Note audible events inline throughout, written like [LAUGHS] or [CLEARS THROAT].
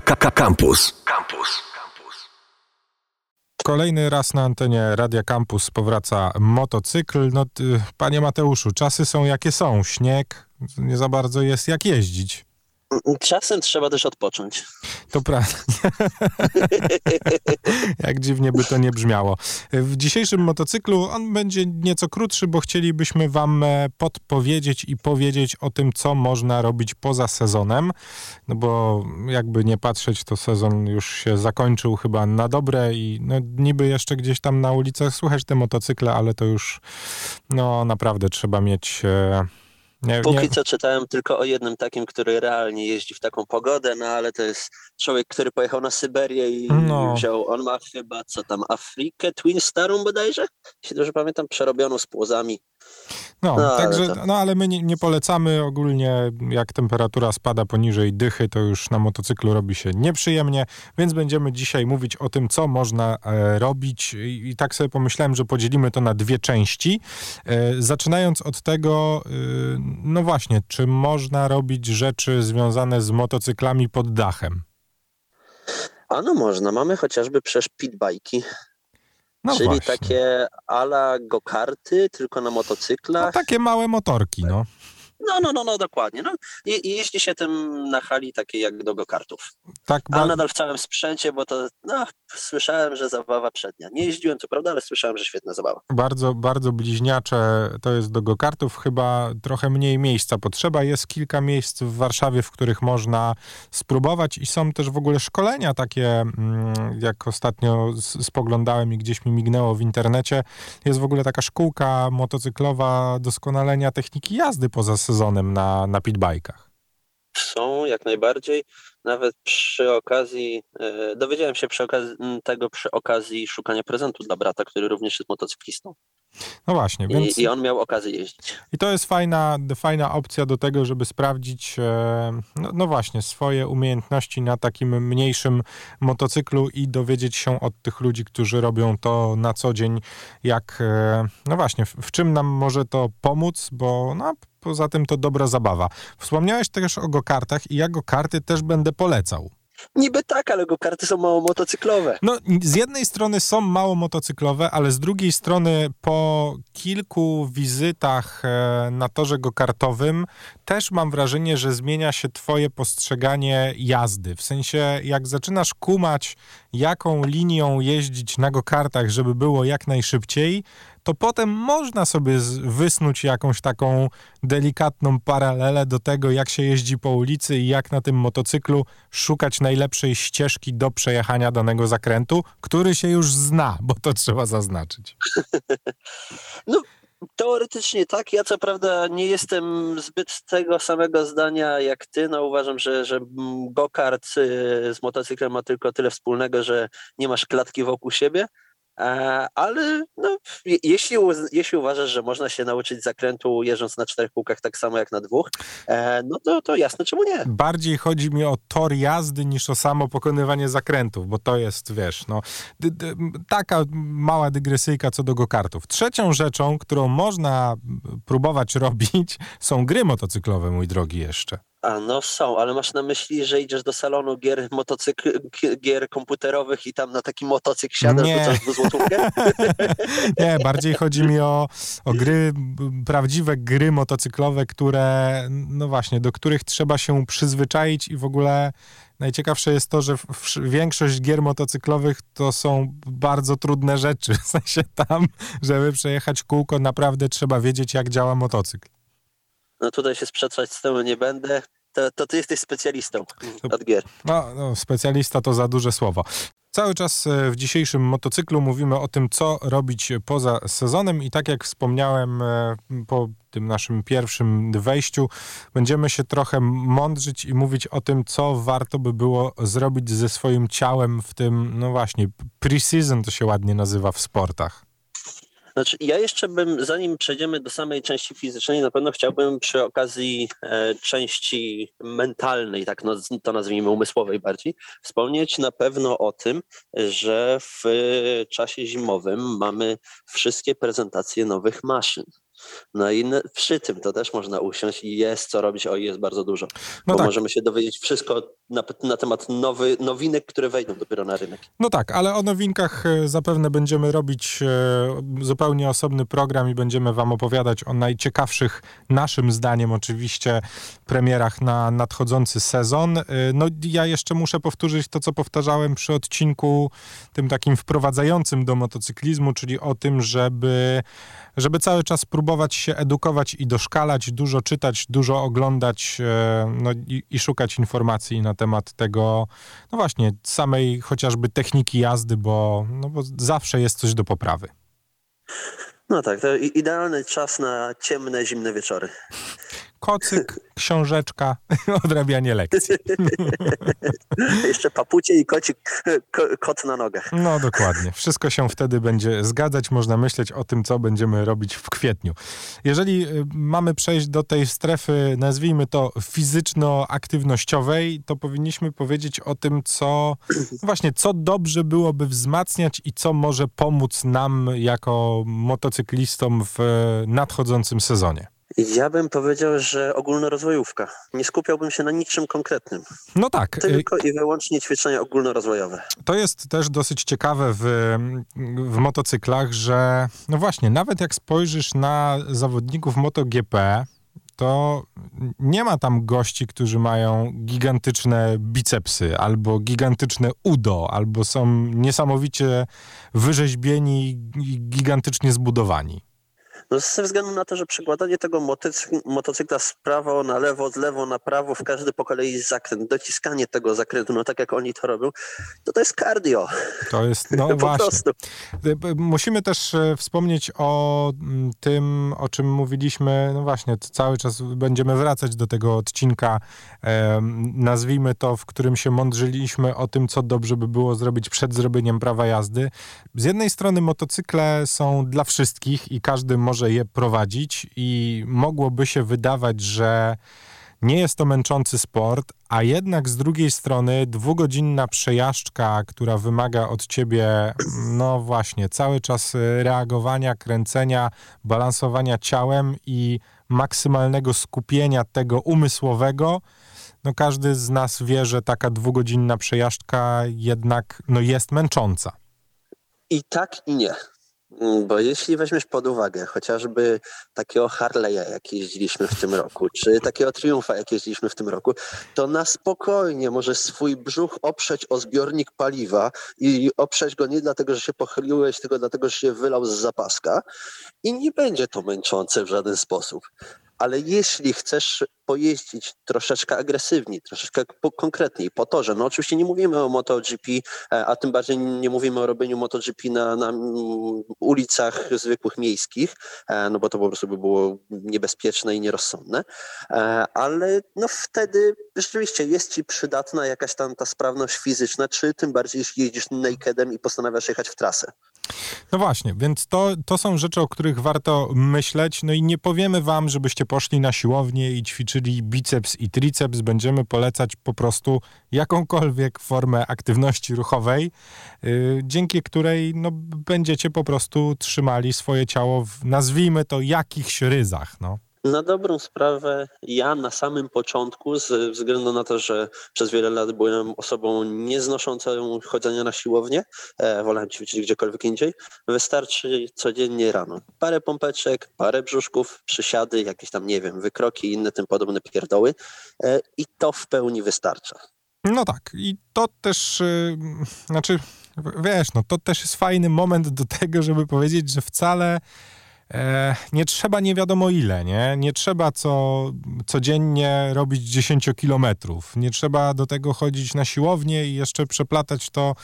Campus. Campus. Kolejny raz na antenie Radia Campus powraca motocykl. No, panie Mateuszu, czasy są jakie są. Śnieg, nie za bardzo jest jak jeździć. Czasem trzeba też odpocząć. To prawda. [LAUGHS] Jak dziwnie by to nie brzmiało. W dzisiejszym motocyklu on będzie nieco krótszy, bo chcielibyśmy Wam e, podpowiedzieć i powiedzieć o tym, co można robić poza sezonem. No bo jakby nie patrzeć, to sezon już się zakończył chyba na dobre i no, niby jeszcze gdzieś tam na ulicach słychać te motocykle, ale to już no naprawdę trzeba mieć. E, nie, Póki nie. co czytałem tylko o jednym takim, który realnie jeździ w taką pogodę, no ale to jest człowiek, który pojechał na Syberię i no. wziął, on ma chyba co tam, Afrykę, Twin Starą bodajże, jeśli dobrze pamiętam, przerobioną z płozami. No, no także, ale to... no ale my nie, nie, polecamy ogólnie, jak temperatura spada poniżej dychy, to już na motocyklu robi się nieprzyjemnie, więc będziemy dzisiaj mówić o tym, co można e, robić I, i, tak sobie pomyślałem, że podzielimy to na dwie części. E, zaczynając od tego, e, no właśnie, czy można robić rzeczy związane z motocyklami pod dachem? A no można, mamy chociażby przecież pitbajki. No Czyli właśnie. takie ala go-karty, tylko na motocyklach. No, takie małe motorki, no. No, no, no, no, dokładnie. No, i, i jeździ się tym na hali takiej jak do go-kartów. Tak, ba... Ale nadal w całym sprzęcie, bo to, no, słyszałem, że zabawa przednia. Nie jeździłem, co prawda, ale słyszałem, że świetna zabawa. Bardzo, bardzo bliźniacze to jest do go-kartów. Chyba trochę mniej miejsca potrzeba. Jest kilka miejsc w Warszawie, w których można spróbować i są też w ogóle szkolenia takie, mm, jak ostatnio spoglądałem i gdzieś mi mignęło w internecie. Jest w ogóle taka szkółka motocyklowa doskonalenia techniki jazdy poza sezonem na, na pitbajkach? Są jak najbardziej. Nawet przy okazji, e, dowiedziałem się przy okazji, tego przy okazji szukania prezentu dla brata, który również jest motocyklistą. No właśnie. Więc... I, I, on miał okazję jeździć. I to jest fajna, fajna opcja do tego, żeby sprawdzić, e, no, no, właśnie, swoje umiejętności na takim mniejszym motocyklu i dowiedzieć się od tych ludzi, którzy robią to na co dzień, jak, e, no właśnie, w, w czym nam może to pomóc, bo no, poza tym to dobra zabawa. Wspomniałeś też o go-kartach i ja go-karty też będę polecał. Niby tak, ale go-karty są mało motocyklowe. No, z jednej strony są mało motocyklowe, ale z drugiej strony po kilku wizytach e, na torze go-kartowym też mam wrażenie, że zmienia się twoje postrzeganie jazdy. W sensie, jak zaczynasz kumać, jaką linią jeździć na go-kartach, żeby było jak najszybciej, to potem można sobie wysnuć jakąś taką delikatną paralelę do tego, jak się jeździ po ulicy i jak na tym motocyklu szukać najlepszej ścieżki do przejechania danego zakrętu, który się już zna, bo to trzeba zaznaczyć. [LAUGHS] No, Teoretycznie tak. Ja co prawda nie jestem zbyt tego samego zdania jak ty. No uważam, że, że go-kart y, z motocyklem ma tylko tyle wspólnego, że nie masz klatki wokół siebie. E, ale no, jeśli, jeśli uważasz, że można się nauczyć zakrętu jeżdżąc na czterech kółkach tak samo jak na dwóch, e, no to, to jasne, czemu nie? Bardziej chodzi mi o tor jazdy niż o samo pokonywanie zakrętów, bo to jest, wiesz, no, taka mała dygresyjka co do go-kartów. Trzecią rzeczą, którą można próbować [LAUGHS] robić, są gry motocyklowe, mój drogi jeszcze. A no są, ale masz na myśli, że idziesz do salonu gier, motocykl, gier komputerowych i tam na taki motocykl siadasz, Nie. rzucasz złotówkę? [LAUGHS] Nie, bardziej chodzi mi o, o gry, prawdziwe gry motocyklowe, które, no właśnie, do których trzeba się przyzwyczaić i w ogóle najciekawsze jest to, że większość gier motocyklowych to są bardzo trudne rzeczy. [LAUGHS] W sensie tam, żeby przejechać kółko, naprawdę trzeba wiedzieć, jak działa motocykl. No tutaj się sprzeczać z tym nie będę. To, to ty jesteś specjalistą od gier. No, no, specjalista to za duże słowo. Cały czas e, w dzisiejszym motocyklu mówimy o tym, co robić poza sezonem i tak jak wspomniałem e, po tym naszym pierwszym wejściu, będziemy się trochę mądrzyć i mówić o tym, co warto by było zrobić ze swoim ciałem w tym, no właśnie, pre-season to się ładnie nazywa w sportach. Znaczy, ja jeszcze bym, zanim przejdziemy do samej części fizycznej, na pewno chciałbym przy okazji e, części mentalnej, tak no, to nazwijmy umysłowej bardziej, wspomnieć na pewno o tym, że w czasie zimowym mamy wszystkie prezentacje nowych maszyn. No i przy tym to też można usiąść i jest co robić, o jest bardzo dużo. No bo tak. możemy się dowiedzieć wszystko na, na temat nowy, nowinek, które wejdą dopiero na rynek. No tak, ale o nowinkach e, zapewne będziemy robić e, zupełnie osobny program i będziemy wam opowiadać o najciekawszych, naszym zdaniem oczywiście, premierach na nadchodzący sezon. E, no ja jeszcze muszę powtórzyć to, co powtarzałem przy odcinku tym takim wprowadzającym do motocyklizmu, czyli o tym, żeby, żeby cały czas próbować się edukować i doszkalać, dużo czytać, dużo oglądać no, i, i szukać informacji na temat tego, no właśnie, samej chociażby techniki jazdy, bo, no bo zawsze jest coś do poprawy. No tak, to idealny czas na ciemne, zimne wieczory. Kocyk, książeczka, [LAUGHS] odrabianie lekcji. [LAUGHS] Jeszcze papucie i kocik, ko, kot na nogach. No dokładnie. Wszystko się wtedy będzie zgadzać. Można myśleć o tym, co będziemy robić w kwietniu. Jeżeli y, mamy przejść do tej strefy, nazwijmy to fizyczno-aktywnościowej, to powinniśmy powiedzieć o tym, co [CLEARS THROAT] właśnie, co dobrze byłoby wzmacniać i co może pomóc nam jako motocyklistom w nadchodzącym sezonie. Ja bym powiedział, że ogólnorozwojówka. Nie skupiałbym się na niczym konkretnym. No tak. Tylko i wyłącznie ćwiczenia ogólnorozwojowe. To jest też dosyć ciekawe w, w motocyklach, że no właśnie, nawet jak spojrzysz na zawodników MotoGP, to nie ma tam gości, którzy mają gigantyczne bicepsy, albo gigantyczne udo, albo są niesamowicie wyrzeźbieni i gigantycznie zbudowani. No ze względu na to, że przekładanie tego motocy motocykla z prawo na lewo, z lewo na prawo, w każdy po kolei zakręt, dociskanie tego zakrętu, no tak jak oni to robią, to to jest cardio. To jest, no [LAUGHS] po właśnie. Prostu. Musimy też e, wspomnieć o mm, tym, o czym mówiliśmy, no właśnie, cały czas będziemy wracać do tego odcinka, e, nazwijmy to, w którym się mądrzyliśmy o tym, co dobrze by było zrobić przed zrobieniem prawa jazdy. Z jednej strony motocykle są dla wszystkich i każdy może może je prowadzić i mogłoby się wydawać, że nie jest to męczący sport, a jednak z drugiej strony dwugodzinna przejażdżka, która wymaga od ciebie, no właśnie, cały czas reagowania, kręcenia, balansowania ciałem i maksymalnego skupienia tego umysłowego, no każdy z nas wie, że taka dwugodzinna przejażdżka jednak no jest męcząca. I tak i nie. Mm, bo jeśli weźmiesz pod uwagę chociażby takiego Harley'a, jak jeździliśmy w tym roku, czy takiego Triumfa, jak jeździliśmy w tym roku, to na spokojnie możesz swój brzuch oprzeć o zbiornik paliwa i oprzeć go nie dlatego, że się pochyliłeś, tylko dlatego, że się wylał z zapaska i nie będzie to męczące w żaden sposób. Ale jeśli chcesz pojeździć troszeczkę agresywniej, troszeczkę po, konkretniej, po torze, no oczywiście nie mówimy o MotoGP, e, a tym bardziej nie mówimy o robieniu MotoGP na, na ulicach zwykłych miejskich, e, no bo to po prostu by było niebezpieczne i nierozsądne, e, ale no wtedy rzeczywiście jest ci przydatna jakaś tam ta sprawność fizyczna, czy tym bardziej jeśli jeździsz nakedem i postanawiasz jechać w trasę. No właśnie, więc to, to są rzeczy, o których warto myśleć. No i nie powiemy wam, żebyście poszli na siłownię i ćwiczyli biceps i triceps. Będziemy polecać po prostu jakąkolwiek formę aktywności ruchowej, yy, dzięki której no, będziecie po prostu trzymali swoje ciało w, nazwijmy to, jakichś ryzach. No. Na dobrą sprawę, ja na samym początku, ze względu na to, że przez wiele lat byłem osobą nieznoszącą chodzenia na siłownię, e, wolałem ćwiczyć gdziekolwiek indziej, wystarczy codziennie rano. Parę pompeczek, parę brzuszków, przysiady, jakieś tam, nie wiem, wykroki i inne tym podobne pierdoły e, i to w pełni wystarcza. No tak, i to też, yy, znaczy, wiesz, no to też jest fajny moment do tego, żeby powiedzieć, że wcale nie trzeba nie wiadomo ile, nie? Nie trzeba co, codziennie robić 10 kilometrów. Nie trzeba do tego chodzić na siłownię i jeszcze przeplatać to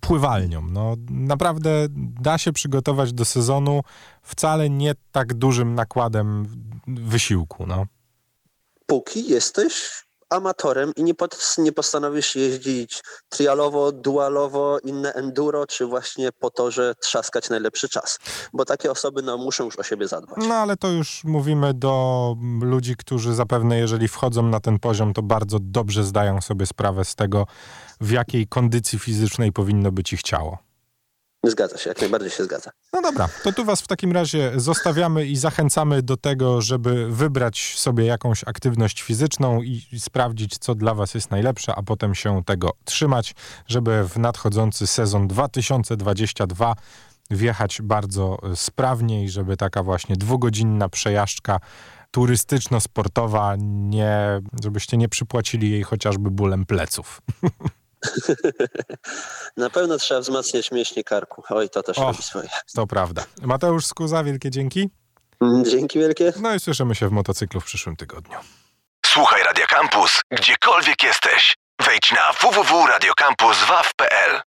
pływalnią. No, naprawdę da się przygotować do sezonu wcale nie tak dużym nakładem wysiłku, no. Póki jesteś amatorem i nie, pod, nie postanowisz jeździć trialowo, dualowo, inne enduro, czy właśnie po to, że trzaskać najlepszy czas. Bo takie osoby no, muszą już o siebie zadbać. No ale to już mówimy do ludzi, którzy zapewne jeżeli wchodzą na ten poziom, to bardzo dobrze zdają sobie sprawę z tego, w jakiej kondycji fizycznej powinno być ich ciało. Zgadza się, jak najbardziej się zgadza. No dobra, to tu was w takim razie zostawiamy i zachęcamy do tego, żeby wybrać sobie jakąś aktywność fizyczną i, sprawdzić, co dla was jest najlepsze, a potem się tego trzymać, żeby w nadchodzący sezon 2022 wjechać bardzo sprawnie i żeby taka właśnie dwugodzinna przejażdżka turystyczno-sportowa, nie, żebyście nie przypłacili jej chociażby bólem pleców. [LAUGHS] Na pewno trzeba wzmacniać mięśnie karku. Oj, to też o, robi swoje. To prawda. Mateusz Skuza, wielkie dzięki. Dzięki wielkie. No i słyszymy się w motocyklu w przyszłym tygodniu. Słuchaj Radio Campus, gdziekolwiek jesteś. Wejdź na www.radiocampus.waw.pl